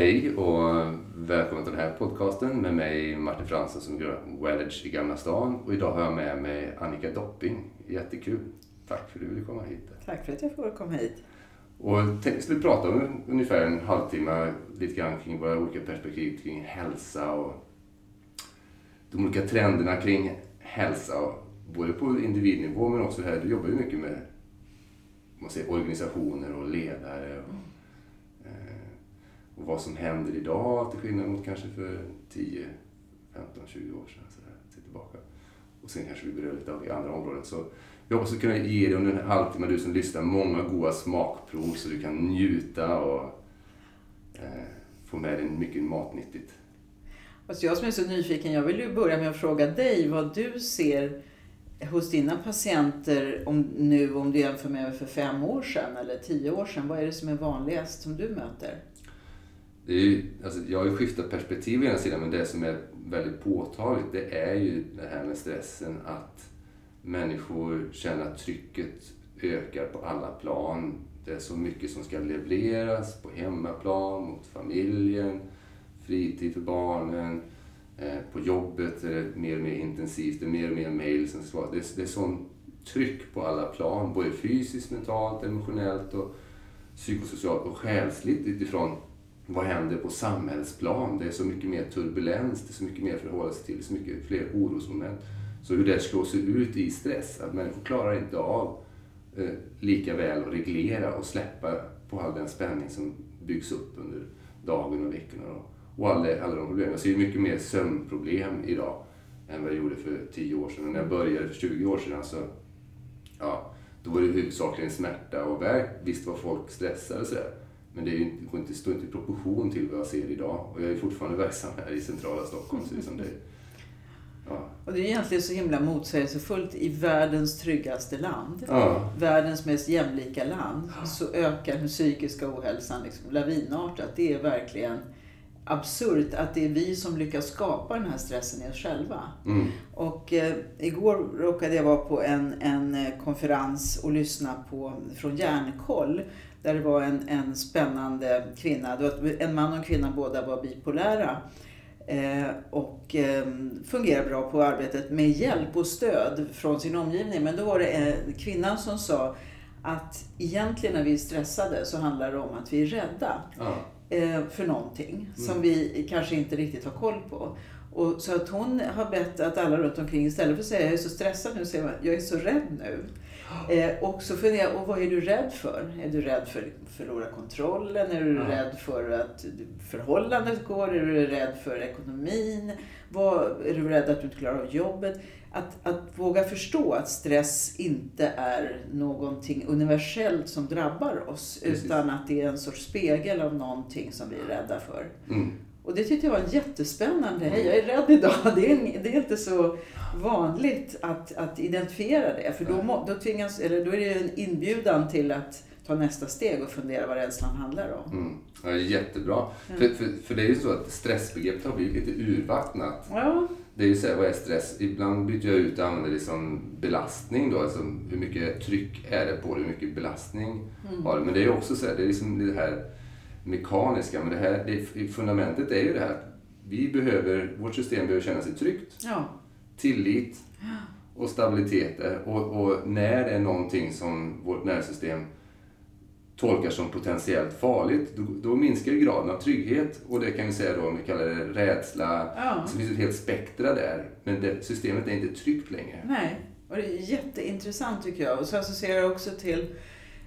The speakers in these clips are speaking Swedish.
Hej och välkommen till den här podcasten med mig Martin Fransson som gör Wellage i Gamla stan. Och idag har jag med mig Annika Dopping. Jättekul. Tack för att du ville komma hit. Tack för att jag får komma hit. Och tänkte skulle prata om ungefär en halvtimme lite grann kring våra olika perspektiv kring hälsa och de olika trenderna kring hälsa. Både på individnivå men också här, du jobbar ju mycket med man säger, organisationer och ledare. Och, och vad som händer idag till skillnad mot kanske för 10, 15, 20 år sedan. Så där, tillbaka. Och sen kanske vi berör lite av det andra områden. Så jag hoppas att kunna ge dig under en halvtimme, du som lyssnar, många goda smakprov så du kan njuta och eh, få med dig mycket matnyttigt. Alltså jag som är så nyfiken, jag vill ju börja med att fråga dig vad du ser hos dina patienter om, nu om du jämför med för fem år sedan eller tio år sedan. Vad är det som är vanligast som du möter? Det är ju, alltså jag har ju skiftat perspektiv å ena sidan men det som är väldigt påtagligt det är ju det här med stressen att människor känner att trycket ökar på alla plan. Det är så mycket som ska levereras på hemmaplan, mot familjen, fritid för barnen. Eh, på jobbet är det mer och mer intensivt, det är mer och mer mejl som ska Det är, det är sån tryck på alla plan, både fysiskt, mentalt, emotionellt och psykosocialt och själsligt utifrån vad händer på samhällsplan? Det är så mycket mer turbulens, det är så mycket mer att förhålla sig till, så mycket fler orosmoment. Så hur det slår sig ut i stress, att människor klarar inte av eh, lika väl att reglera och släppa på all den spänning som byggs upp under dagen och veckorna. Och, och alla, alla de problemen. Jag ser mycket mer sömnproblem idag än vad jag gjorde för 10 år sedan. Och när jag började för 20 år sedan så, ja, då var det huvudsakligen smärta och värk. Visst var folk stressade och sådär. Men det, är ju, det står inte i proportion till vad jag ser idag. Och jag är fortfarande verksam här i centrala Stockholm. Så liksom det, ja. Och det är egentligen så himla motsägelsefullt. I världens tryggaste land, ja. världens mest jämlika land, så ökar den psykiska ohälsan liksom lavinartat. Det är verkligen absurt att det är vi som lyckas skapa den här stressen i oss själva. Mm. Och eh, igår råkade jag vara på en, en eh, konferens och lyssna på från Hjärnkoll där det var en, en spännande kvinna. En man och en kvinna, båda var bipolära. Eh, och eh, fungerar bra på arbetet med hjälp och stöd från sin omgivning. Men då var det eh, kvinnan som sa att egentligen när vi är stressade så handlar det om att vi är rädda ja. eh, för någonting mm. som vi kanske inte riktigt har koll på. Och så att hon har bett att alla runt omkring istället för att säga jag är så stressad nu, säger man jag är så rädd nu. Eh, och så funderar jag, och vad är du rädd för? Är du rädd för att förlora kontrollen? Är du ja. rädd för att förhållandet går? Är du rädd för ekonomin? Vad, är du rädd att du inte klarar av jobbet? Att, att våga förstå att stress inte är någonting universellt som drabbar oss. Precis. Utan att det är en sorts spegel av någonting som vi är rädda för. Mm. Och det tyckte jag var jättespännande. Hej, jag är rädd idag. Det är, det är inte så vanligt att, att identifiera det. För då, må, då, tvingas, eller då är det en inbjudan till att ta nästa steg och fundera vad rädslan handlar om. Mm. Ja, jättebra. Mm. För, för, för det är ju så att stressbegreppet har blivit lite urvattnat. Ja. Det är ju så här, vad är stress? Ibland byter jag ut och använder det som belastning då. Alltså hur mycket tryck är det på det? Hur mycket belastning mm. har det? Men det är ju också så här, det är liksom det här mekaniska. Men det här, det, fundamentet är ju det här vi behöver, vårt system behöver känna sig tryggt. Ja. Tillit och stabilitet. Och, och, när det är någonting som vårt nervsystem tolkar som potentiellt farligt, då, då minskar ju graden av trygghet. Och det kan vi säga då, om vi kallar det rädsla, ja. så finns ett helt spektra där. Men det, systemet är inte tryggt längre. Nej, och det är jätteintressant tycker jag. Och så associerar jag också till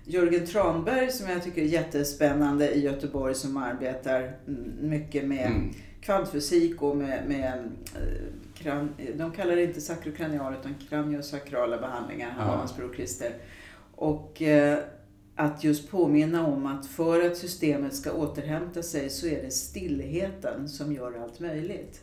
Jörgen Tranberg som jag tycker är jättespännande i Göteborg som arbetar mycket med mm. kvantfysik och med, med kran, de kallar det inte sakrokranial utan kraniosakrala behandlingar, han och hans bror Christer. Och eh, att just påminna om att för att systemet ska återhämta sig så är det stillheten som gör allt möjligt.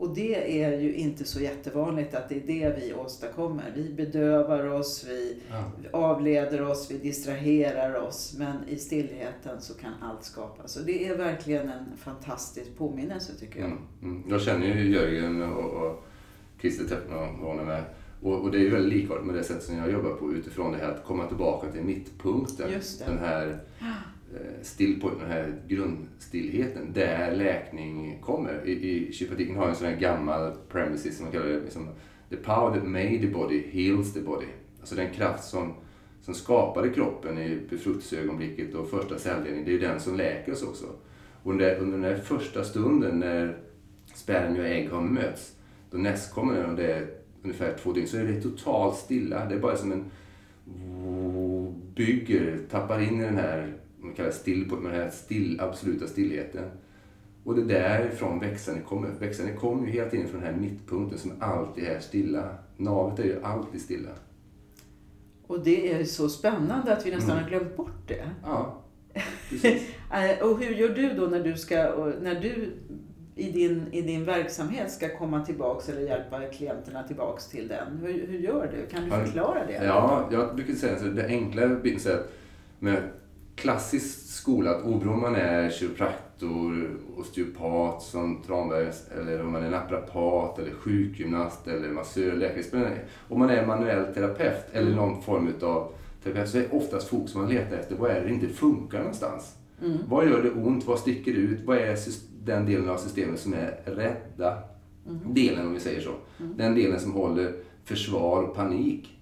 Och det är ju inte så jättevanligt att det är det vi åstadkommer. Vi bedövar oss, vi ja. avleder oss, vi distraherar oss. Men i stillheten så kan allt skapas. Och det är verkligen en fantastisk påminnelse tycker jag. Mm. Mm. Jag känner ju Jörgen och, och Christer Teppner med. Och, och det är ju väldigt likartat med det sätt som jag jobbar på utifrån det här att komma tillbaka till mittpunkten. Just det. Den här Eh, still på den här grundstillheten, där läkning kommer. I, i kypatiken har en sån här gammal premises som man kallar det, liksom, the power that made the body heals the body. Alltså den kraft som, som skapade kroppen i befruktningsögonblicket och första celldelningen, det är ju den som läker oss också. Och under, under den här första stunden när spermier och ägg har mötts, då nästkommer den och det är ungefär två dygn, så är det totalt stilla. Det är bara som en bygger, tappar in i den här, man kallar still, den här still, absoluta stillheten. Och det är därifrån växandet kommer. Växandet kommer ju hela tiden från den här mittpunkten som alltid är stilla. Navet är ju alltid stilla. Och det är så spännande att vi nästan mm. har glömt bort det. Ja, eh, och hur gör du då när du, ska, när du i, din, i din verksamhet ska komma tillbaks eller hjälpa klienterna tillbaks till den? Hur, hur gör du? Kan du förklara det? Ja, jag brukar säga att det enkla är med klassisk skola, oberoende om man är kiropraktor, osteopat som Tranberg, eller om man är naprapat, eller sjukgymnast, eller massör, läkare, om man är manuell terapeut eller mm. någon form av terapeut så är oftast fokus man letar efter, vad är det inte funkar någonstans? Mm. Vad gör det ont? Vad sticker ut? Vad är den delen av systemet som är rädda mm. delen, om vi säger så? Mm. Den delen som håller försvar och panik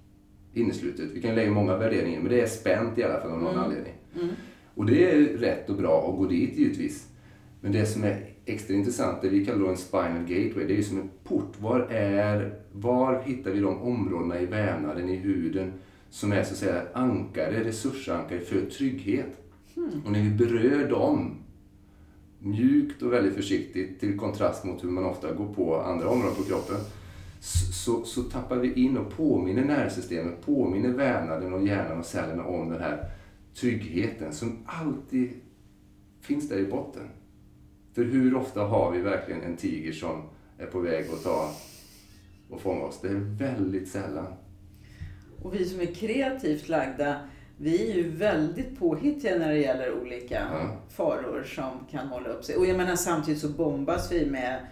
inneslutet. Vi kan lägga många värderingar, men det är spänt i alla fall av någon mm. anledning. Mm. Och det är rätt och bra att gå dit givetvis. Men det som är extra intressant, det vi kallar då en spinal gateway, det är ju som en port. Var, är, var hittar vi de områdena i vävnaden, i huden, som är så att säga ankare, resursankare för trygghet? Mm. Och när vi berör dem, mjukt och väldigt försiktigt, till kontrast mot hur man ofta går på andra områden på kroppen, så, så tappar vi in och påminner nervsystemet, påminner vävnaden och hjärnan och cellerna om den här tryggheten som alltid finns där i botten. För hur ofta har vi verkligen en tiger som är på väg att ta och fånga oss? Det är väldigt sällan. Och vi som är kreativt lagda, vi är ju väldigt påhittiga när det gäller olika ja. faror som kan hålla upp sig. Och jag menar samtidigt så bombas vi med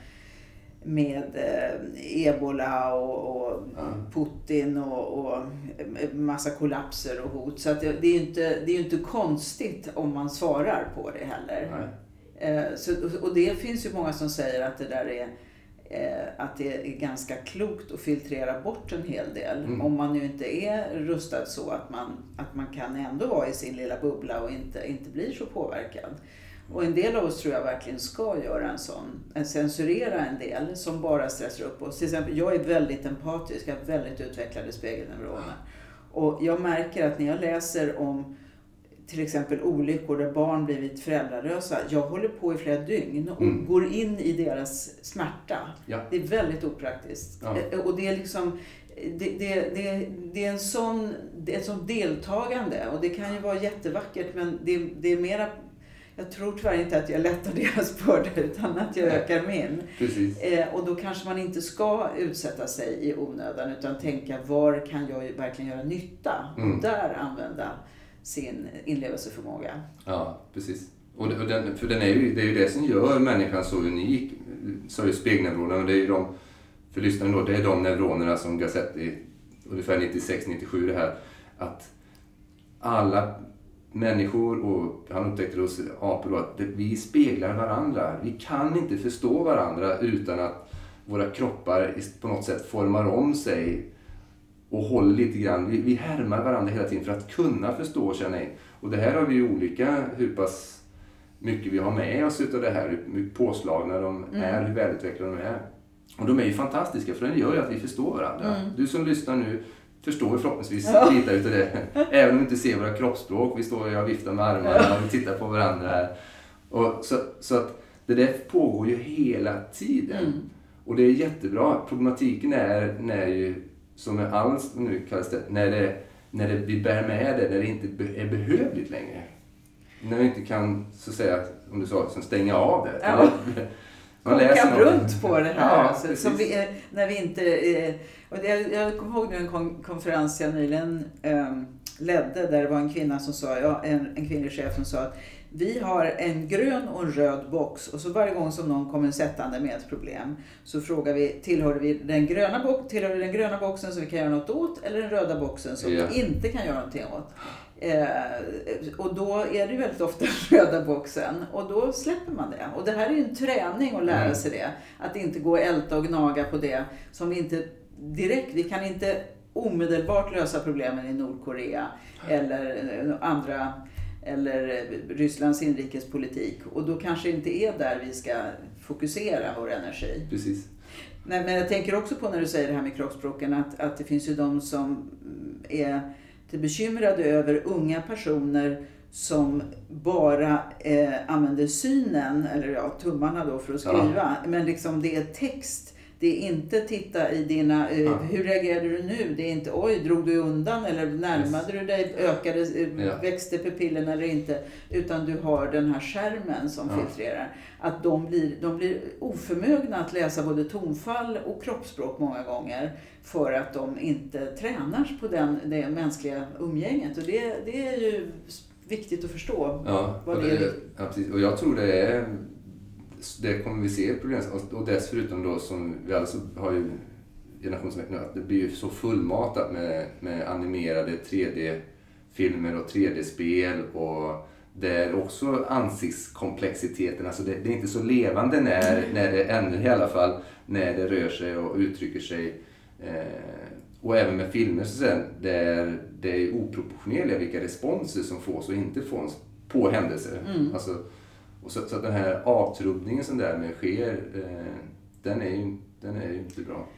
med eh, ebola och, och ja. Putin och, och massa kollapser och hot. Så det, det är ju inte, det är inte konstigt om man svarar på det heller. Eh, så, och det finns ju många som säger att det där är eh, att det är ganska klokt att filtrera bort en hel del. Mm. Om man nu inte är rustad så att man, att man kan ändå vara i sin lilla bubbla och inte, inte blir så påverkad. Och en del av oss tror jag verkligen ska göra en sån, censurera en del som bara stressar upp oss. Till exempel, jag är väldigt empatisk, jag har väldigt utvecklade spegelneuroner. Och jag märker att när jag läser om till exempel olyckor där barn blivit föräldralösa. Jag håller på i flera dygn och mm. går in i deras smärta. Ja. Det är väldigt opraktiskt. Ja. Eh, och det är liksom det, det, det, det, är en sån, det är ett sånt deltagande och det kan ju vara jättevackert men det, det är mera jag tror tyvärr inte att jag lättar deras börda utan att jag ökar min. Eh, och då kanske man inte ska utsätta sig i onödan utan tänka var kan jag verkligen göra nytta? Mm. Och där använda sin inlevelseförmåga. Ja, precis. Och, den, för den är ju, det är ju det som gör människan så unik. Så är spegelneuronerna, det är ju de, för lyssnaren då, det är de neuronerna som har sett i ungefär 96-97 det här, att alla människor och han upptäckte hos apor att vi speglar varandra. Vi kan inte förstå varandra utan att våra kroppar på något sätt formar om sig och håller lite grann. Vi, vi härmar varandra hela tiden för att kunna förstå och känna in. Och det här har vi ju olika, hur pass mycket vi har med oss utav det här, hur påslagna de mm. är, hur välutvecklade de är. Och de är ju fantastiska för det gör ju att vi förstår varandra. Mm. Du som lyssnar nu förstår förhoppningsvis ja. lite utav det. Även om vi inte ser våra kroppsspråk. Vi står och viftar med armarna och vi tittar på varandra här. Och så, så att det där pågår ju hela tiden. Mm. Och det är jättebra. Problematiken är när ju, som med allt nu kallas det, när, det, när det, vi bär med det, när det inte är behövligt längre. När vi inte kan, så att säga, om du sa, stänga av det. Ja. Läser runt på det här. Ja, alltså, vi, när vi inte... Och jag, jag kommer ihåg en konferens jag nyligen eh, ledde där det var en kvinna som sa, ja, en, en kvinnlig chef som sa att vi har en grön och en röd box och så varje gång som någon kommer sättande med ett problem så frågar vi, tillhör vi den gröna, tillhör vi den gröna boxen som vi kan göra något åt eller den röda boxen som yeah. vi inte kan göra någonting åt? Eh, och då är det ju väldigt ofta röda boxen och då släpper man det. Och det här är ju en träning att lära Mm. sig det. Att inte gå och älta och gnaga på det som vi inte direkt, vi kan inte omedelbart lösa problemen i Nordkorea eller eh, andra eller eh, Rysslands inrikespolitik. Och då kanske inte är där vi ska fokusera vår energi. Precis. Nej, men jag tänker också på när du säger det här med kroppsspråken att, att det finns ju de som är lite bekymrade över unga personer som bara eh, använder synen, eller ja, tummarna då för att Ja. skriva. Men liksom det är text. Det är inte titta i dina, eh, Ja. hur reagerade du nu? Det är inte oj, drog du undan eller närmade du dig? Ökade, eh, Ja. växte pupillen eller inte? Utan du har den här skärmen som Ja. filtrerar. Att de blir, de blir oförmögna att läsa både tonfall och kroppsspråk många gånger. För att de inte tränar på den, det mänskliga umgänget. Och det, det är ju viktigt att förstå. Ja, Vad och, det är det, ja precis. och jag tror det är det kommer vi se problem och, dessutom då som vi alltså har ju generationsväg nu att det blir ju så fullmatat med, med animerade 3D-filmer och 3D-spel och där också ansiktskomplexiteten, alltså det, det är inte så levande när, när det, ännu i alla fall, när det rör sig och uttrycker sig. Eh, och även med filmer så säga, där det är oproportionerliga vilka responser som fås och inte fås på händelser. Mm. Alltså, och så, så att den här avtrubbningen som därmed sker, eh, den, är ju, den är ju inte bra.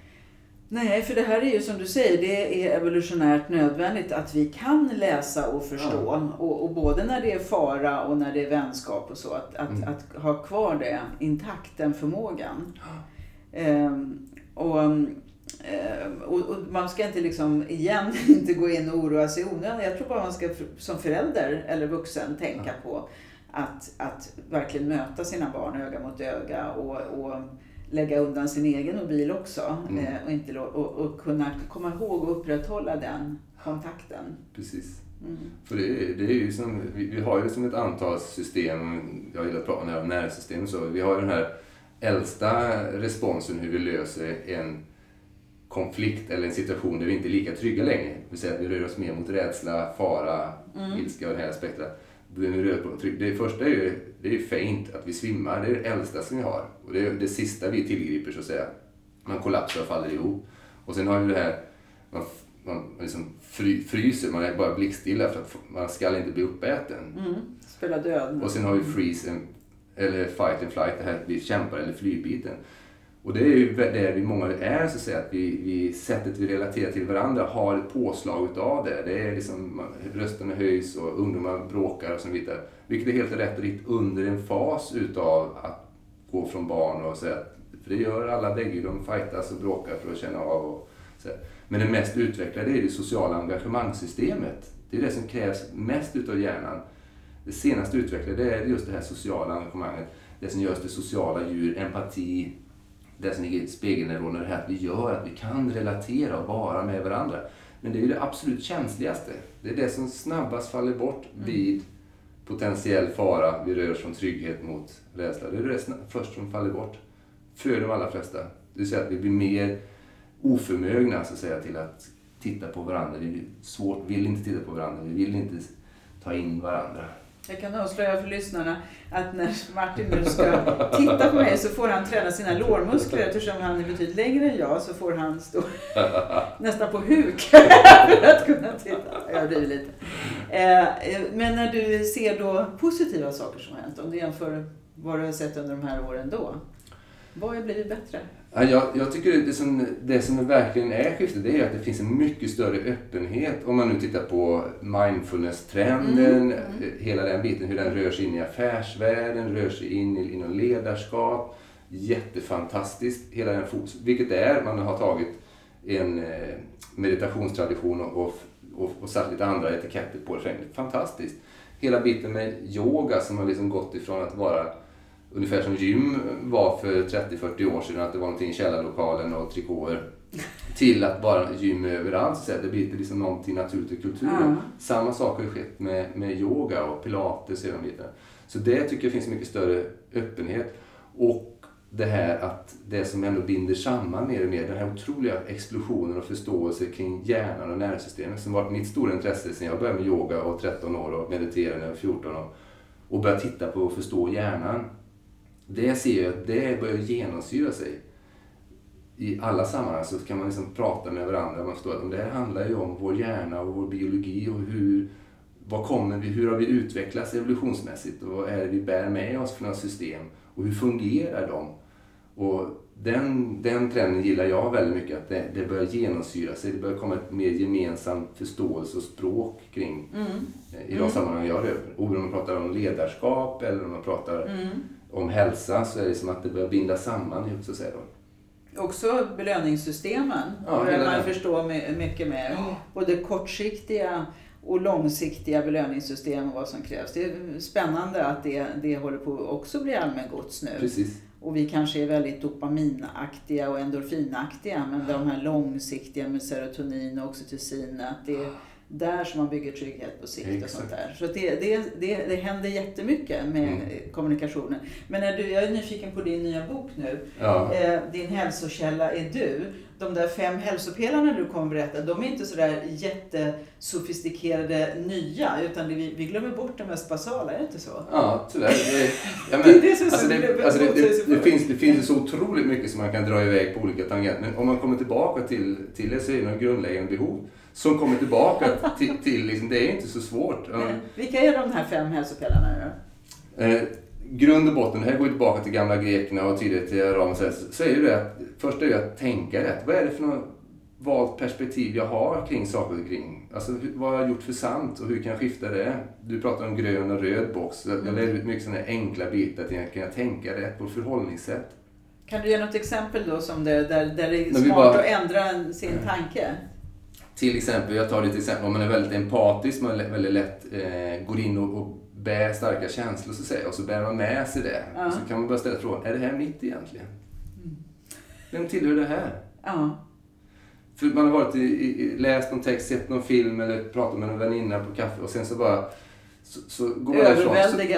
Nej, för det här är ju som du säger, det är evolutionärt nödvändigt att vi kan läsa och förstå. Och, och både när det är fara och när det är vänskap och så, att, att, Mm. att ha kvar det intakt, den förmågan. Ehm, och, ehm, och, och man ska inte liksom, igen, inte gå in och oroa sig i onödan. Jag tror bara man ska som förälder eller vuxen tänka på att, att verkligen möta sina barn öga mot öga och, och lägga undan sin egen mobil också. Mm. Eh, och, inte, och, och kunna komma ihåg och upprätthålla den kontakten. Precis. Mm. För det, är- det är ju som, vi, vi har ju som ett antal system, jag gillar att prata om nervsystem så. Vi har ju den här äldsta responsen hur vi löser en konflikt eller en situation där vi inte är lika trygga längre. Det vill säga att vi rör oss mer mot rädsla, fara, Mm. ilska och det här spektrat. Det första är ju, det är ju faint, att vi svimmar. Det är det äldsta som vi har. Och det är det sista vi tillgriper så att säga. Man kollapsar och faller ihop. Och sen har vi det här, man, man liksom fry, fryser, man är bara blickstilla för att man ska inte bli uppäten. Mm. Spela död. Och sen har vi freeze, and, eller fight and flight, det här vi kämpar, eller flygbiten. Och det är ju det vi många är, så att säga, att vi, vi, sättet vi relaterar till varandra har ett påslag utav det. Det är liksom, rösterna höjs och ungdomar bråkar och så vidare. Vilket är helt rätt och riktigt under en fas utav att gå från barn och säga för det gör alla bägge, de fightas och bråkar för att känna av och så. Men det mest utvecklade är det sociala engagemangssystemet. Det är det som krävs mest utav hjärnan. Det senaste utvecklade det är just det här sociala engagemanget. Det som gör oss till sociala djur, empati, det som ligger i spegelneuroner, här att vi gör att vi kan relatera och vara med varandra. Men det är ju det absolut känsligaste. Det är det som snabbast faller bort vid potentiell fara. Vi rör oss från trygghet mot rädsla. Det är det först som faller bort. För de allra flesta. Det vill säga att vi blir mer oförmögna så att säga, till att titta på varandra. Vi vill, svårt, vill inte titta på varandra. Vi vill inte ta in varandra. Jag kan avslöja för lyssnarna att när Martin nu ska titta på mig så får han träna sina lårmuskler. Eftersom han är betydligt längre än jag så får han stå nästan på huk för att kunna titta. Jag blir lite. Eh, eh, Men när du ser då positiva saker som har hänt, om du jämför vad du har sett under de här åren då. Vad har blivit bättre? Ja, jag, jag tycker det som, det som verkligen är skiftet det är att det finns en mycket större öppenhet. Om man nu tittar på mindfulness-trenden, Mm, eh, hela den biten, hur den rör sig in i affärsvärlden, rör sig in i, inom ledarskap. Jättefantastiskt, hela den fokus. Vilket det är, man har tagit en eh, meditationstradition och, och, och, och satt lite andra etiketter på det. Fantastiskt. Hela biten med yoga som har liksom gått ifrån att vara ungefär som gym var för 30-40 år sedan, att det var någonting i källarlokalen och trikåer. Till att bara gym överallt, så det blir liksom någonting naturligt i kulturen. Ja. Samma sak har ju skett med, med yoga och pilates och bitarna. Så det tycker jag finns mycket större öppenhet. Och det här att det som ändå binder samman mer och mer, den här otroliga explosionen och förståelse kring hjärnan och nervsystemet som varit mitt stora intresse sedan jag började med yoga och 13 år och mediterade när jag var 14 år och började titta på och förstå hjärnan. Det ser jag att det börjar genomsyra sig. I alla sammanhang så kan man liksom prata med varandra. Man förstår att det här handlar ju om vår hjärna och vår biologi och hur, vad kommer vi, hur har vi utvecklats evolutionsmässigt och vad är det vi bär med oss för några system och hur fungerar de? Och den, den trenden gillar jag väldigt mycket, att det, det börjar genomsyra sig. Det börjar komma ett mer gemensamt förståelse och språk kring mm. i de mm. sammanhang jag rör Oavsett om man pratar om ledarskap eller om man pratar mm. Om hälsa så är det som att det börjar binda samman så att säga. Då. Också belöningssystemen ja, börjar man förstå mycket mer. Ja. Både kortsiktiga och långsiktiga belöningssystem och vad som krävs. Det är spännande att det, det håller på också bli allmängods nu. Precis. Och vi kanske är väldigt dopaminaktiga och endorfinaktiga men de här långsiktiga med serotonin och oxytocin, att det där som man bygger trygghet på sikt Exakt. och sånt där. Så det, det, det, det händer jättemycket med mm. kommunikationen. Men när du, jag är nyfiken på din nya bok nu. Ja. Eh, din hälsokälla är du. De där fem hälsopelarna du kommer berätta, de är inte sådär jättesofistikerade nya, utan vi, vi glömmer bort det mest basala, är det inte så? Ja, tyvärr. Det, ja, men, det är är alltså, alltså finns, det finns så otroligt mycket som man kan dra iväg på olika tangenter. Men om man kommer tillbaka till, till det så är det grundläggande behov som kommer tillbaka till, till liksom, det är inte så svårt. Nej. Vilka är de här fem hälsopelarna då? Eh, grund och botten, det här går tillbaka till gamla grekerna och tidigare till Ramses, så är ju det att först är det att tänka rätt. Vad är det för något valt perspektiv jag har kring saker och kring? Alltså vad har jag gjort för sant och hur kan jag skifta det? Du pratar om grön och röd box. Jag mm. lär ut mycket sådana enkla bitar till att kunna tänka rätt på förhållningssätt. Kan du ge något exempel då som det, där, där det är smart bara, att ändra sin tanke? Till exempel, jag tar lite exempel, om man är väldigt empatisk, man väldigt lätt eh, går in och, och bär starka känslor så att säga, och så bär man med sig det. Ja. Så kan man börja ställa frågan, är det här mitt egentligen? Mm. Vem tillhör det här? Ja. För man har varit i, i, läst någon text, sett någon film eller pratat med en väninna på kaffe och sen så bara så, så går man därifrån.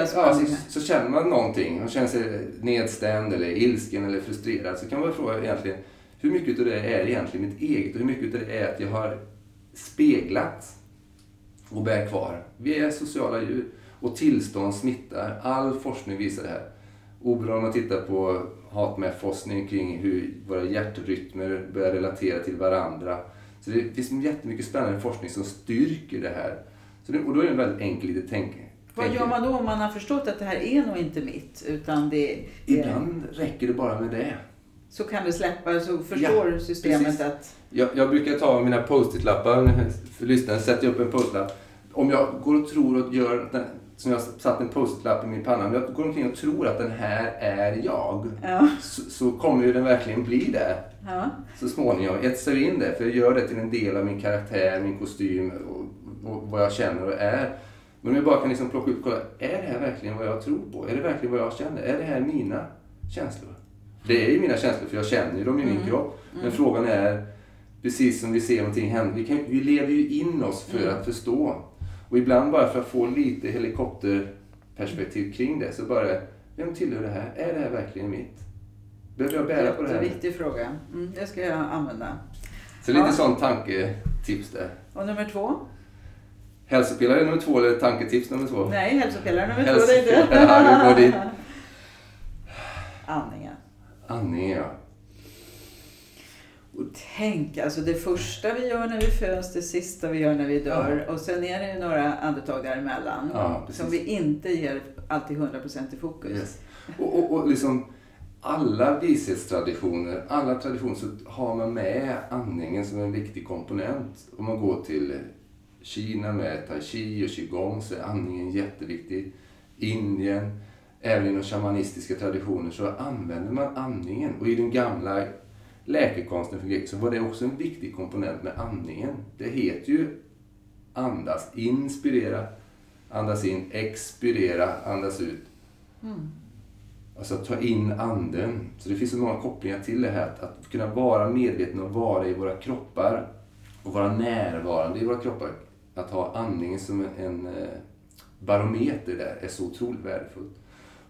Så, ja, så, så, känner man någonting. Man känner sig nedstämd eller ilsken eller frustrerad. Så kan man fråga egentligen, hur mycket av det är egentligen mitt eget och hur mycket av det är att jag har speglat och bär kvar. Vi är sociala djur och tillstånd smittar. All forskning visar det här. Oberoende om man tittar på HatMF-forskning kring hur våra hjärtrytmer börjar relatera till varandra. Så det finns jättemycket spännande forskning som styrker det här. Så det, och då är det en väldigt enkel lite tänk. Vad gör man då om man har förstått att det här är nog inte mitt? Utan det, det... Ibland räcker det bara med det så kan det släppa, så förstår ja, systemet precis. att... Jag, jag brukar ta mina post-it-lappar för lyssnaren, sätter upp en post-it-lapp. Om jag går och tror och gör, den, som jag satt en post-it-lapp i min panna, om jag går omkring och tror att den här är jag, ja. så, så, kommer ju den verkligen bli det. Ja. Så småningom. Jag etsar in det, för jag gör det till en del av min karaktär, min kostym och, och vad jag känner och är. Men om jag bara kan liksom plocka ut och kolla, är det här verkligen vad jag tror på? Är det verkligen vad jag känner? Är det här mina känslor? Det är ju mina känslor för jag känner ju dem i min mm. kropp. Men mm. frågan är, precis som vi ser någonting hända, vi, kan, vi lever ju in oss för mm. att förstå. Och ibland bara för att få lite helikopterperspektiv kring det så bara, vem tillhör det här? Är det här verkligen mitt? Behöver jag bära på det här? Det är en viktig fråga. Mm, det ska jag använda. Så lite ja. sån tanketips där. Och nummer två? Hälsopelare nummer två eller tanketips nummer två? Nej, hälsopelare nummer två. Det är inte. Ja, vi går dit. Andningen. Ja. Och tänk, alltså det första vi gör när vi föds, det sista vi gör när vi dör. Ja. Och sen är det några andetag däremellan. Ja, som vi inte ger alltid 100% i fokus. Yes. Och, och, och liksom alla vishetstraditioner, alla traditioner så har man med andningen som en viktig komponent. Om man går till Kina med tai chi och qigong så är andningen jätteviktig. Indien även inom shamanistiska traditioner så använder man andningen. Och i den gamla läkekonsten för greker så var det också en viktig komponent med andningen. Det heter ju andas, inspirera, andas in, expirera, andas ut. Mm. Alltså ta in anden. Så det finns så många kopplingar till det här. Att, att kunna vara medveten och vara i våra kroppar. Och vara närvarande i våra kroppar. Att ha andningen som en, en eh, barometer där är så otroligt värdefullt.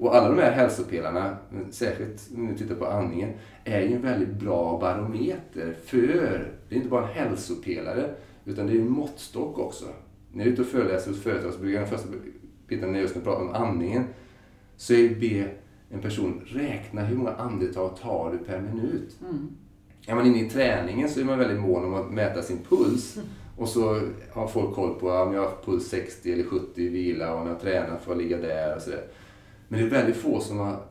Och alla de här hälsopelarna, särskilt när vi tittar på andningen, är ju en väldigt bra barometer för, det är inte bara en hälsopelare, utan det är en måttstock också. När jag är ute och föreläser hos företag så brukar den första biten, när jag just pratar om andningen, så är be en person räkna hur många andetag tar du per minut. Mm. Är man inne i träningen så är man väldigt mån om att mäta sin puls. Mm. Och så har folk koll på om jag har puls 60 eller 70 i vila och när jag tränar får jag ligga där och sådär. Men det är väldigt få som har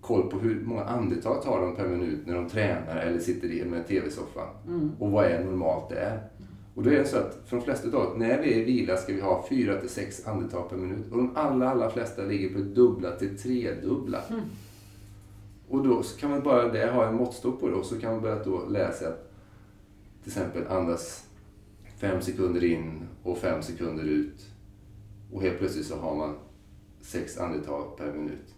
koll på hur många andetag tar de per minut när de tränar eller sitter i med tv-soffan. Mm. Och vad är normalt där. Och då är det så att för de flesta av när vi är i vila ska vi ha 4 till 6 andetag per minut. Och de allra, allra flesta ligger på dubbla till tredubbla. Mm. Och då kan man bara det ha en måttstock på det och så kan man börja då läsa att till exempel andas fem sekunder in och fem sekunder ut. Och helt plötsligt så har man sex andetag per minut.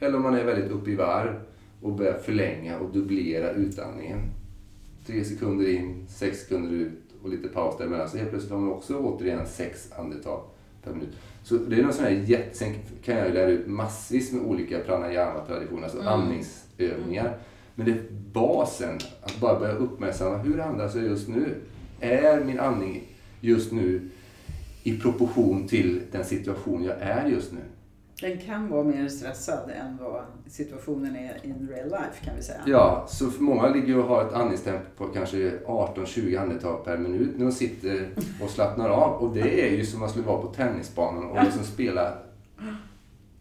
Eller om man är väldigt uppe i varv och börjar förlänga och dubblera utandningen. Tre sekunder in, sex sekunder ut och lite paus däremellan. Så helt plötsligt har man också återigen sex andetag per minut. Så det är någon sån här jätte... Sen kan jag lära ut massvis med olika pranayama-traditioner, alltså mm. andningsövningar. Men det är basen, att bara börja uppmärksamma hur andas jag just nu? Är min andning just nu i proportion till den situation jag är just nu? Den kan vara mer stressad än vad situationen är in real life kan vi säga. Ja, så för många ligger och har ett andningstempo på kanske 18-20 andetag per minut när de sitter och slappnar av. Och det är ju som att skulle vara på tennisbanan och liksom spela.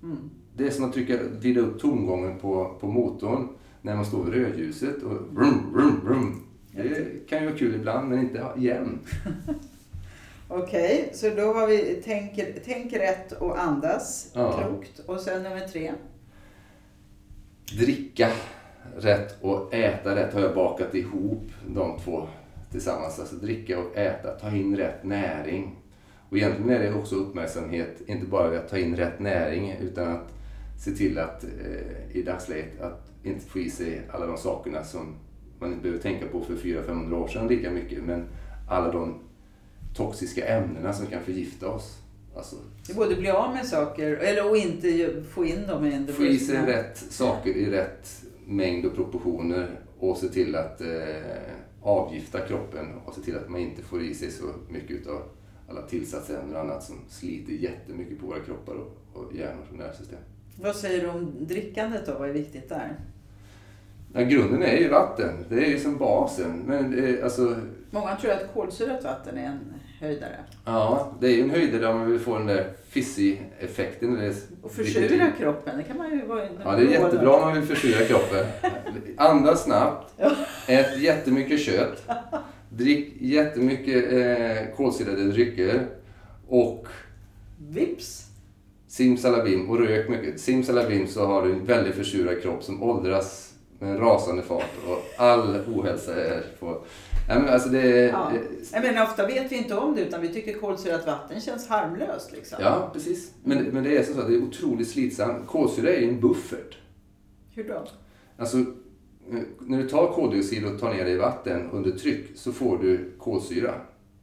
Mm. Det är som att trycka, vrida upp tomgången på, på motorn när man står vid rödljuset och brum, brum, brum. Det kan ju vara kul ibland men inte jämt. Okej, okay, så då har vi tänk, tänk rätt och andas ja. klokt. Och sen nummer tre? Dricka rätt och äta rätt har jag bakat ihop de två tillsammans. Alltså dricka och äta, ta in rätt näring. Och egentligen är det också uppmärksamhet, inte bara att ta in rätt näring utan att se till att eh, i dagsläget att inte få i sig alla de sakerna som man inte behöver tänka på för 400-500 år sedan lika mycket. Men alla de toxiska ämnena som kan förgifta oss. Alltså, både bli av med saker eller och inte få in dem i Få i sig rätt saker i rätt mängd och proportioner och se till att eh, avgifta kroppen och se till att man inte får i sig så mycket av alla tillsatsämnen och annat som sliter jättemycket på våra kroppar och, och hjärnor och nervsystem. Vad säger du om drickandet då? Vad är viktigt där? Ja, grunden är ju vatten. Det är ju som basen. Men det, alltså... Många tror att kolsyrat vatten är en höjdare. Ja, det är ju en höjdare om man vill få den där fizzy-effekten. Och försura kroppen, det kan man ju vara Ja, det är jättebra om man vill försura kroppen. Andas snabbt, ät jättemycket kött, drick jättemycket eh, kolsyrade drycker och Vips! Simsalabim och rök mycket. Simsalabim så har du en väldigt försurad kropp som åldras med en rasande fart och all ohälsa är på men alltså det, ja. Jag menar, ofta vet vi inte om det utan vi tycker kolsyrat vatten känns harmlöst. Liksom. Ja, precis. Men, men det är så att det är otroligt slitsamt. Kolsyra är ju en buffert. Hur då? Alltså, när du tar koldioxid och tar ner det i vatten under tryck så får du kolsyra.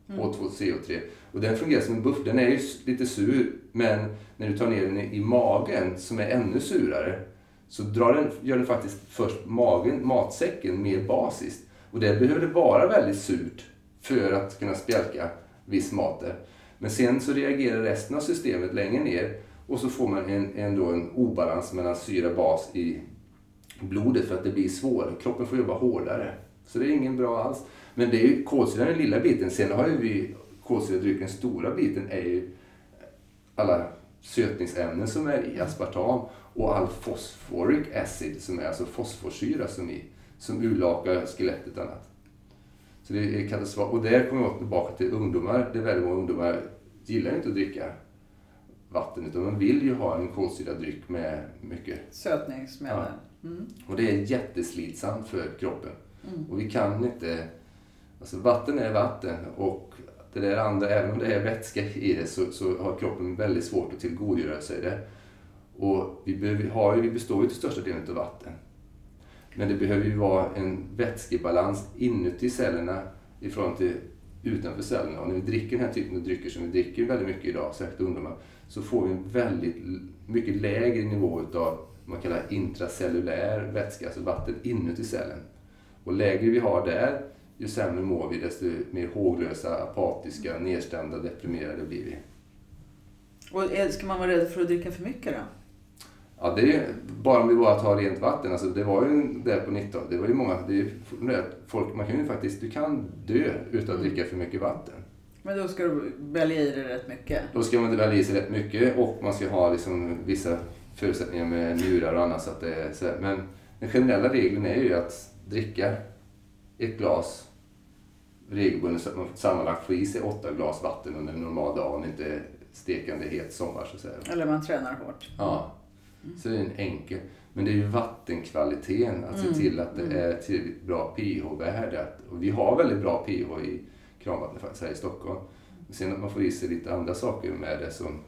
Mm. H2CO3. Och den fungerar som en buffert. Den är ju lite sur, men när du tar ner den i magen som är ännu surare så drar den, gör den faktiskt först magen, matsäcken mer basiskt. Och det behöver det vara väldigt surt för att kunna spjälka viss mat där. Men sen så reagerar resten av systemet längre ner och så får man en, en, då en obalans mellan syra och bas i blodet för att det blir svårare. Kroppen får jobba hårdare. Så det är ingen bra alls. Men det är ju kolsyran den lilla biten. Sen har ju vi kolsyradrycken, stora biten är ju alla sötningsämnen som är i aspartam och all phosphoric acid som är alltså fosforsyra som är som urlakar skelettet och annat. Så det är katastrof. Och där kommer jag tillbaka till ungdomar. Det är väldigt många ungdomar gillar inte att dricka vatten utan de vill ju ha en kolsyrad dryck med mycket sötningsmedel. Ja. Mm. Och det är jätteslitsamt för kroppen. Mm. Och vi kan inte... Alltså vatten är vatten och det där andra, även om det är vätska i det så, så har kroppen väldigt svårt att tillgodogöra sig det. Och vi, behöver, har, vi består ju till största delen av vatten. Men det behöver ju vara en vätskebalans inuti cellerna i förhållande till utanför cellerna. Och när vi dricker den här typen av drycker som vi dricker väldigt mycket idag, särskilt ungdomar, så får vi en väldigt mycket lägre nivå utav man kallar intracellulär vätska, alltså vatten inuti cellen. Och lägre vi har där, ju sämre mår vi, desto mer håglösa, apatiska, nedstämda, deprimerade blir vi. Och eh, ska man vara rädd för att dricka för mycket då? Ja, det är, bara om vi bara tar rent vatten. Alltså, det var ju där på 19 det var ju många, det är, folk, man kan ju faktiskt, du kan dö utan att mm. dricka för mycket vatten. Men då ska du välja i dig rätt mycket? Då ska man välja i sig rätt mycket och man ska ha liksom vissa förutsättningar med njurar och annat. Så att det är så Men den generella regeln är ju att dricka ett glas regelbundet så att man sammanlagt får i sig åtta glas vatten under en normal dag och inte stekande het sommar. Så att säga. Eller man tränar hårt. Ja. Mm. Så det är en enkel. Men det är ju vattenkvaliteten, att mm. se till att det mm. är tillräckligt bra pH-värde. Och vi har väldigt bra pH i kranvattnet faktiskt här i Stockholm. Sen att man får i sig lite andra saker med det som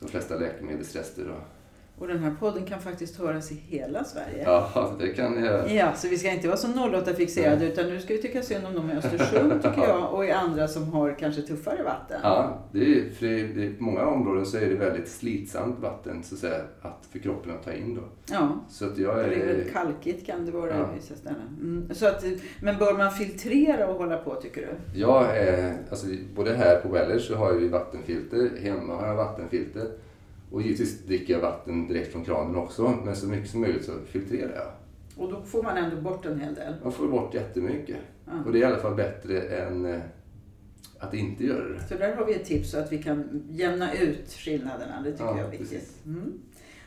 de flesta läkemedelsrester. Och och den här podden kan faktiskt höras i hela Sverige. Ja, det kan jag. Ja, så vi ska inte vara så 08-fixerade utan nu ska vi tycka synd om dem i Östersund tycker jag och i andra som har kanske tuffare vatten. Ja, det är, för det är, på många områden så är det väldigt slitsamt vatten så att, säga, att för kroppen att ta in då. Ja, så att jag är, det är väldigt kalkigt kan det vara ja. i vissa ställen. Mm, så att, men bör man filtrera och hålla på tycker du? Ja, eh, alltså, både här på Wellers så har vi vattenfilter, hemma har jag vattenfilter. Och givetvis dricker jag vatten direkt från kranen också, men så mycket som möjligt så filtrerar jag. Och då får man ändå bort en hel del? Man får bort jättemycket. Ja. Och det är i alla fall bättre än eh, att inte göra det. Så där har vi ett tips så att vi kan jämna ut skillnaderna. Det tycker ja, jag är viktigt. Mm.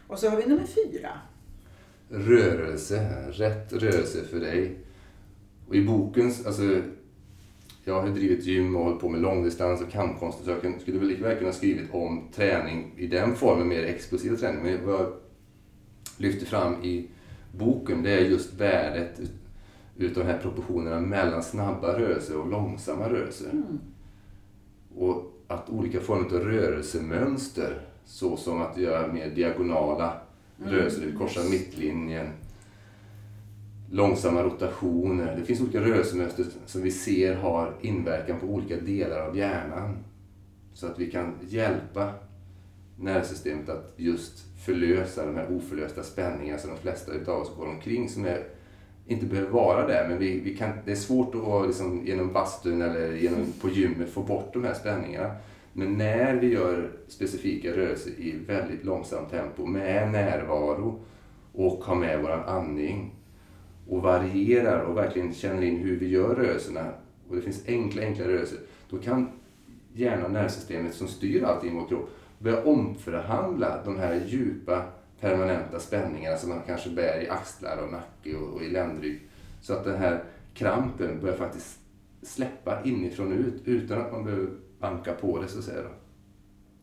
Och så har vi nummer fyra. Rörelse. Rätt rörelse för dig. Och i boken, alltså jag har drivit gym och hållit på med långdistans och kampkonst. Så jag skulle väl lika väl kunna skrivit om träning i den formen, mer explosiv träning. Men vad jag lyfter fram i boken, det är just värdet utav de här proportionerna mellan snabba rörelser och långsamma rörelser. Mm. Och att olika former av rörelsemönster, såsom att göra mer diagonala mm. rörelser, korsa mittlinjen, långsamma rotationer. Det finns olika rörelsemönster som vi ser har inverkan på olika delar av hjärnan. Så att vi kan hjälpa nervsystemet att just förlösa de här oförlösta spänningarna som de flesta av oss går omkring som är, inte behöver vara där. Men vi, vi kan, det är svårt att liksom, genom bastun eller genom, på gymmet få bort de här spänningarna. Men när vi gör specifika rörelser i väldigt långsamt tempo med närvaro och har med våran andning och varierar och verkligen känner in hur vi gör rörelserna och det finns enkla, enkla rörelser, då kan hjärnan och nervsystemet som styr allting i vår kropp börja omförhandla de här djupa permanenta spänningarna som man kanske bär i axlar och nacke och, och i ländrygg. Så att den här krampen börjar faktiskt släppa inifrån och ut utan att man behöver banka på det så att säga.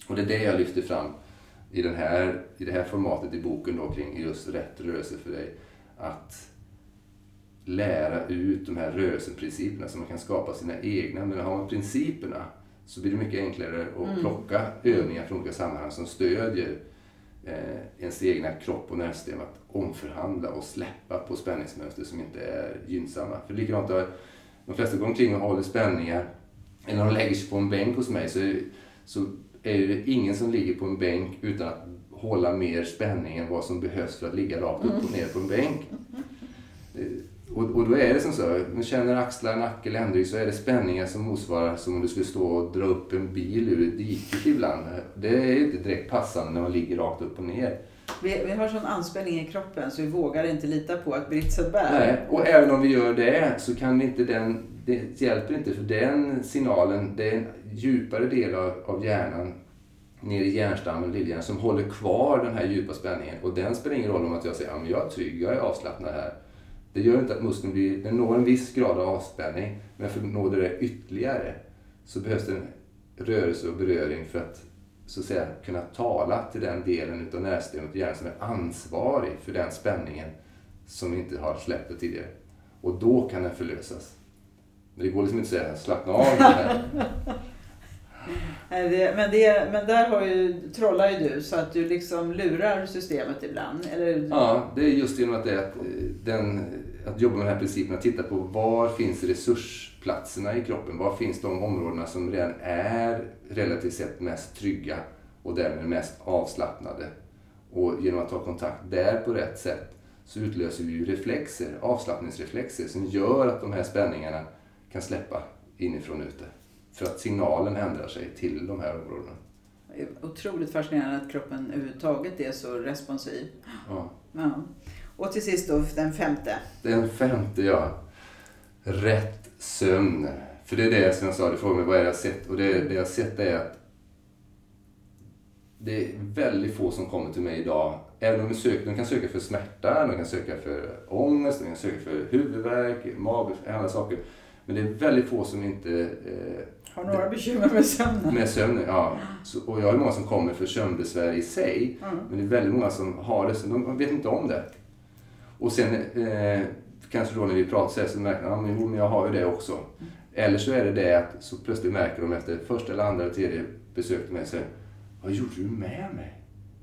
Och det är det jag lyfter fram i, den här, i det här formatet i boken då kring just rätt rörelse för dig. Att lära ut de här rörelseprinciperna så man kan skapa sina egna. Men har man principerna så blir det mycket enklare att mm. plocka övningar från olika sammanhang som stödjer eh, ens egna kropp och nervsystem att omförhandla och släppa på spänningsmönster som inte är gynnsamma. För likadant de flesta går omkring och håller spänningar, eller de lägger sig på en bänk hos mig så, så är det ingen som ligger på en bänk utan att hålla mer spänning än vad som behövs för att ligga rakt upp och ner på en bänk. Och, och då är det som så, man känner axlar, nacke, ländrygg så är det spänningar som motsvarar som om du skulle stå och dra upp en bil ur ett dike ibland. Det är inte direkt passande när man ligger rakt upp och ner. Vi, vi har sån anspänning i kroppen så vi vågar inte lita på att britsen bär. Nej, och även om vi gör det så kan inte den, det hjälper inte för den signalen, det är en djupare del av, av hjärnan nere i hjärnstammen, lillhjärnan, som håller kvar den här djupa spänningen. Och den spelar ingen roll om att jag säger att ja, jag är trygg, jag är avslappnad här. Det gör inte att muskeln blir, den når en viss grad av avspänning, men för att nå det ytterligare så behövs det en rörelse och beröring för att så att säga kunna tala till den delen utav nervsystemet och hjärnan som är ansvarig för den spänningen som inte har släppt tidigare. Och då kan den förlösas. Men det går liksom inte att säga slappna av. det, men, det, men där har ju, trollar ju du så att du liksom lurar systemet ibland. Eller? Ja, det är just genom att, det, att, den, att jobba med den här principen, att titta på var finns resursplatserna i kroppen? Var finns de områdena som redan är relativt sett mest trygga och därmed mest avslappnade. Och genom att ta kontakt där på rätt sätt så utlöser vi ju reflexer, avslappningsreflexer som gör att de här spänningarna kan släppa inifrån ute. För att signalen ändrar sig till de här områdena. Otroligt fascinerande att kroppen överhuvudtaget är så responsiv. Ja. Ja. Och till sist då den femte. Den femte, ja. Rätt sömn. För det är det som jag sa, du frågade mig vad är det jag sett. Och det, det jag sett är att det är väldigt få som kommer till mig idag. Även om de, söker, de kan söka för smärta, de kan söka för ångest, de kan söka för huvudvärk, magbesvär, andra saker. Men det är väldigt få som inte... Eh, har några bekymmer med sömnen? Med sömnen, ja. Så, och jag har många som kommer för sömnbesvär i sig. Mm. Men det är väldigt många som har det, så de vet inte om det. Och sen eh, kanske då när vi pratar så, här, så märker de att ja, jag har ju det också. Mm. Eller så är det det att så plötsligt märker de efter första eller andra eller tredje besöket med sig. Vad gjorde du med mig?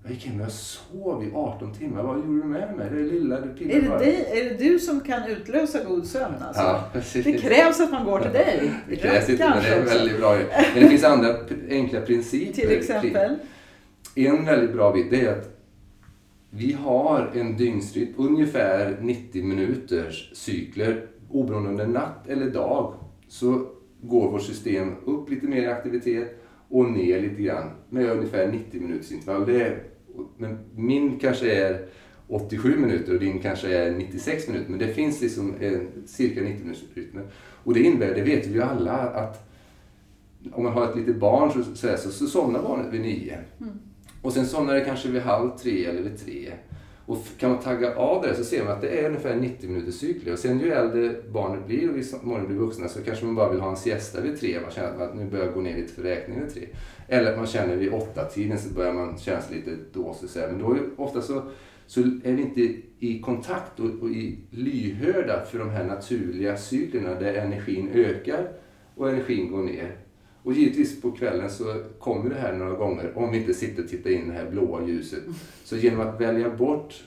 Jag gick hem och jag sov i 18 timmar. Vad gjorde du med mig? Det är lilla du är det, dig, är det du som kan utlösa god sömn alltså? Ja, precis. Det krävs att man går till dig. Det krävs inte, men det är väldigt bra. Men det finns andra enkla principer. Till exempel? En väldigt bra bit det är att vi har en dygnsrytm, ungefär 90 minuters cykler. Oberoende om det är natt eller dag så går vårt system upp lite mer i aktivitet och ner lite grann med ungefär 90 minuters intervall. Det är, men min kanske är 87 minuter och din kanske är 96 minuter. Men det finns liksom en cirka 90 minuters rytm. Och det innebär, det vet vi ju alla, att om man har ett litet barn så, så, så, så somnar barnet vid nio. Mm. Och sen somnar det kanske vid halv tre eller vid tre. Och kan man tagga av det så ser man att det är ungefär 90 minuters cykler. Och sen ju äldre barnet blir och vi morgon blir vuxna så kanske man bara vill ha en siesta vid tre. Man känner att nu börjar gå ner lite för räkning vid tre. Eller att man känner vid åtta tiden så börjar man känna sig lite dåsig. Men då är ofta så, så är vi inte i kontakt och, och i lyhörda för de här naturliga cyklerna där energin ökar och energin går ner. Och givetvis på kvällen så kommer det här några gånger om vi inte sitter och tittar in det här blåa ljuset. Så genom att välja bort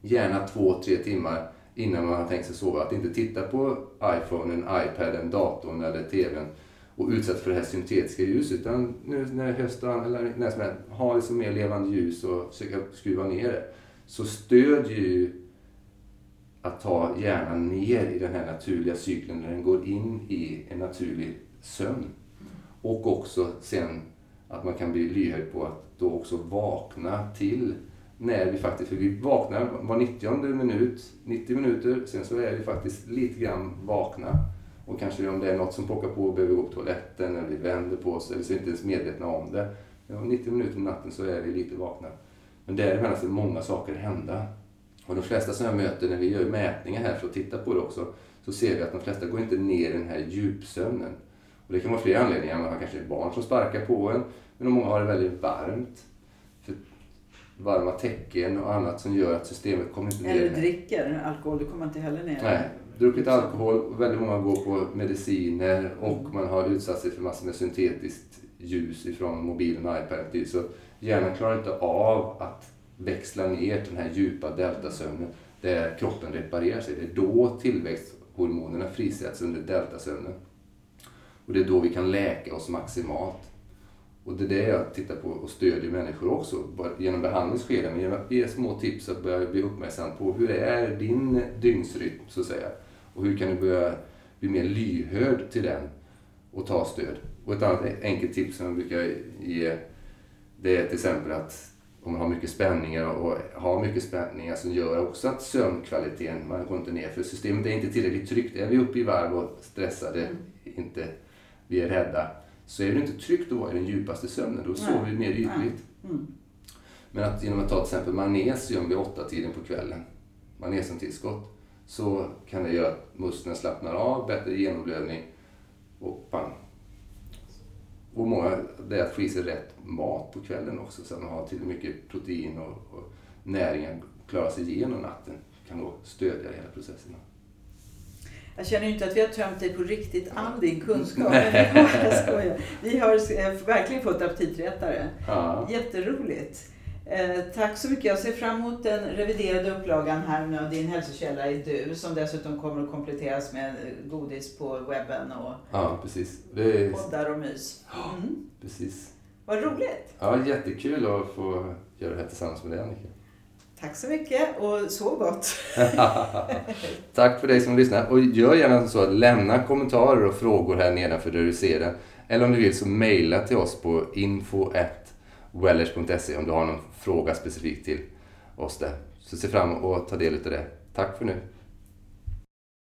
gärna två, tre timmar innan man har tänkt sig sova. Att inte titta på iPhonen, iPaden, datorn eller TVn och utsätta för det här syntetiska ljuset. Utan nu när det är hösten eller när som helst, ha liksom mer levande ljus och försöka skruva ner det. Så stödjer ju att ta hjärnan ner i den här naturliga cykeln när den går in i en naturlig sömn. Och också sen att man kan bli lyhörd på att då också vakna till när vi faktiskt, för vi vaknar var 90 minut, 90 minuter, sen så är vi faktiskt lite grann vakna. Och kanske om det är något som pockar på och behöver gå på toaletten eller vi vänder på oss eller så är vi inte ens medvetna om det. Ja, 90 minuter om natten så är vi lite vakna. Men däremellan ska många saker hända. Och de flesta som jag möter när vi gör mätningar här för att titta på det också, så ser vi att de flesta går inte ner i den här djupsömnen. Och det kan vara flera anledningar. Man har kanske barn som sparkar på en. Men många har det väldigt varmt. För varma täcken och annat som gör att systemet kommer inte ner. Eller dricker alkohol, det kommer inte heller ner. Nej, druckit alkohol. Väldigt många går på mediciner och man har utsatt sig för massor med syntetiskt ljus ifrån mobilen och iPaden. Så hjärnan klarar inte av att växla ner den här djupa deltasömnen där kroppen reparerar sig. Det är då tillväxthormonerna frisätts under deltasömnen. Och det är då vi kan läka oss maximalt. Och det är det jag tittar på och stödjer människor också genom behandlingsskeden. Men genom att ge små tips att börja bli uppmärksam på hur är din dygnsrytm så att säga. Och hur kan du börja bli mer lyhörd till den och ta stöd. Och ett annat enkelt tips som jag brukar ge det är till exempel att om man har mycket spänningar och har mycket spänningar som gör också att sömnkvaliteten, man går inte ner för systemet är inte tillräckligt tryggt. Är vi uppe i varv och stressade, mm. inte vi är rädda, så är det inte tryggt att vara i den djupaste sömnen. Då sover vi mer ytligt. Mm. Men att genom att ta till exempel magnesium vid åtta tiden på kvällen, magnesiumtillskott, så kan det göra att musklerna slappnar av, bättre genomblödning och pang. Och många, det är att få i sig rätt mat på kvällen också så att man har tillräckligt mycket protein och, och näring att klara sig igenom natten. kan då stödja hela processen. Jag känner ju inte att vi har tömt dig på riktigt all din kunskap. Men jag skojar. Vi har eh, verkligen fått aptitretare. Ja. Jätteroligt. Eh, tack så mycket. Jag ser fram emot den reviderade upplagan här nu Din hälsokälla är du som dessutom kommer att kompletteras med godis på webben och ja, precis. Det är... poddar och mys. Mm. Precis. Vad roligt! Ja, jättekul att få göra det här tillsammans med dig Annika. Tack så mycket och så gott! Tack för dig som lyssnar. Och gör gärna så att lämna kommentarer och frågor här nedanför där du ser den. Eller om du vill så mejla till oss på info.wellers.se om du har någon fråga specifikt till oss där. Så se fram emot att ta del av det. Tack för nu.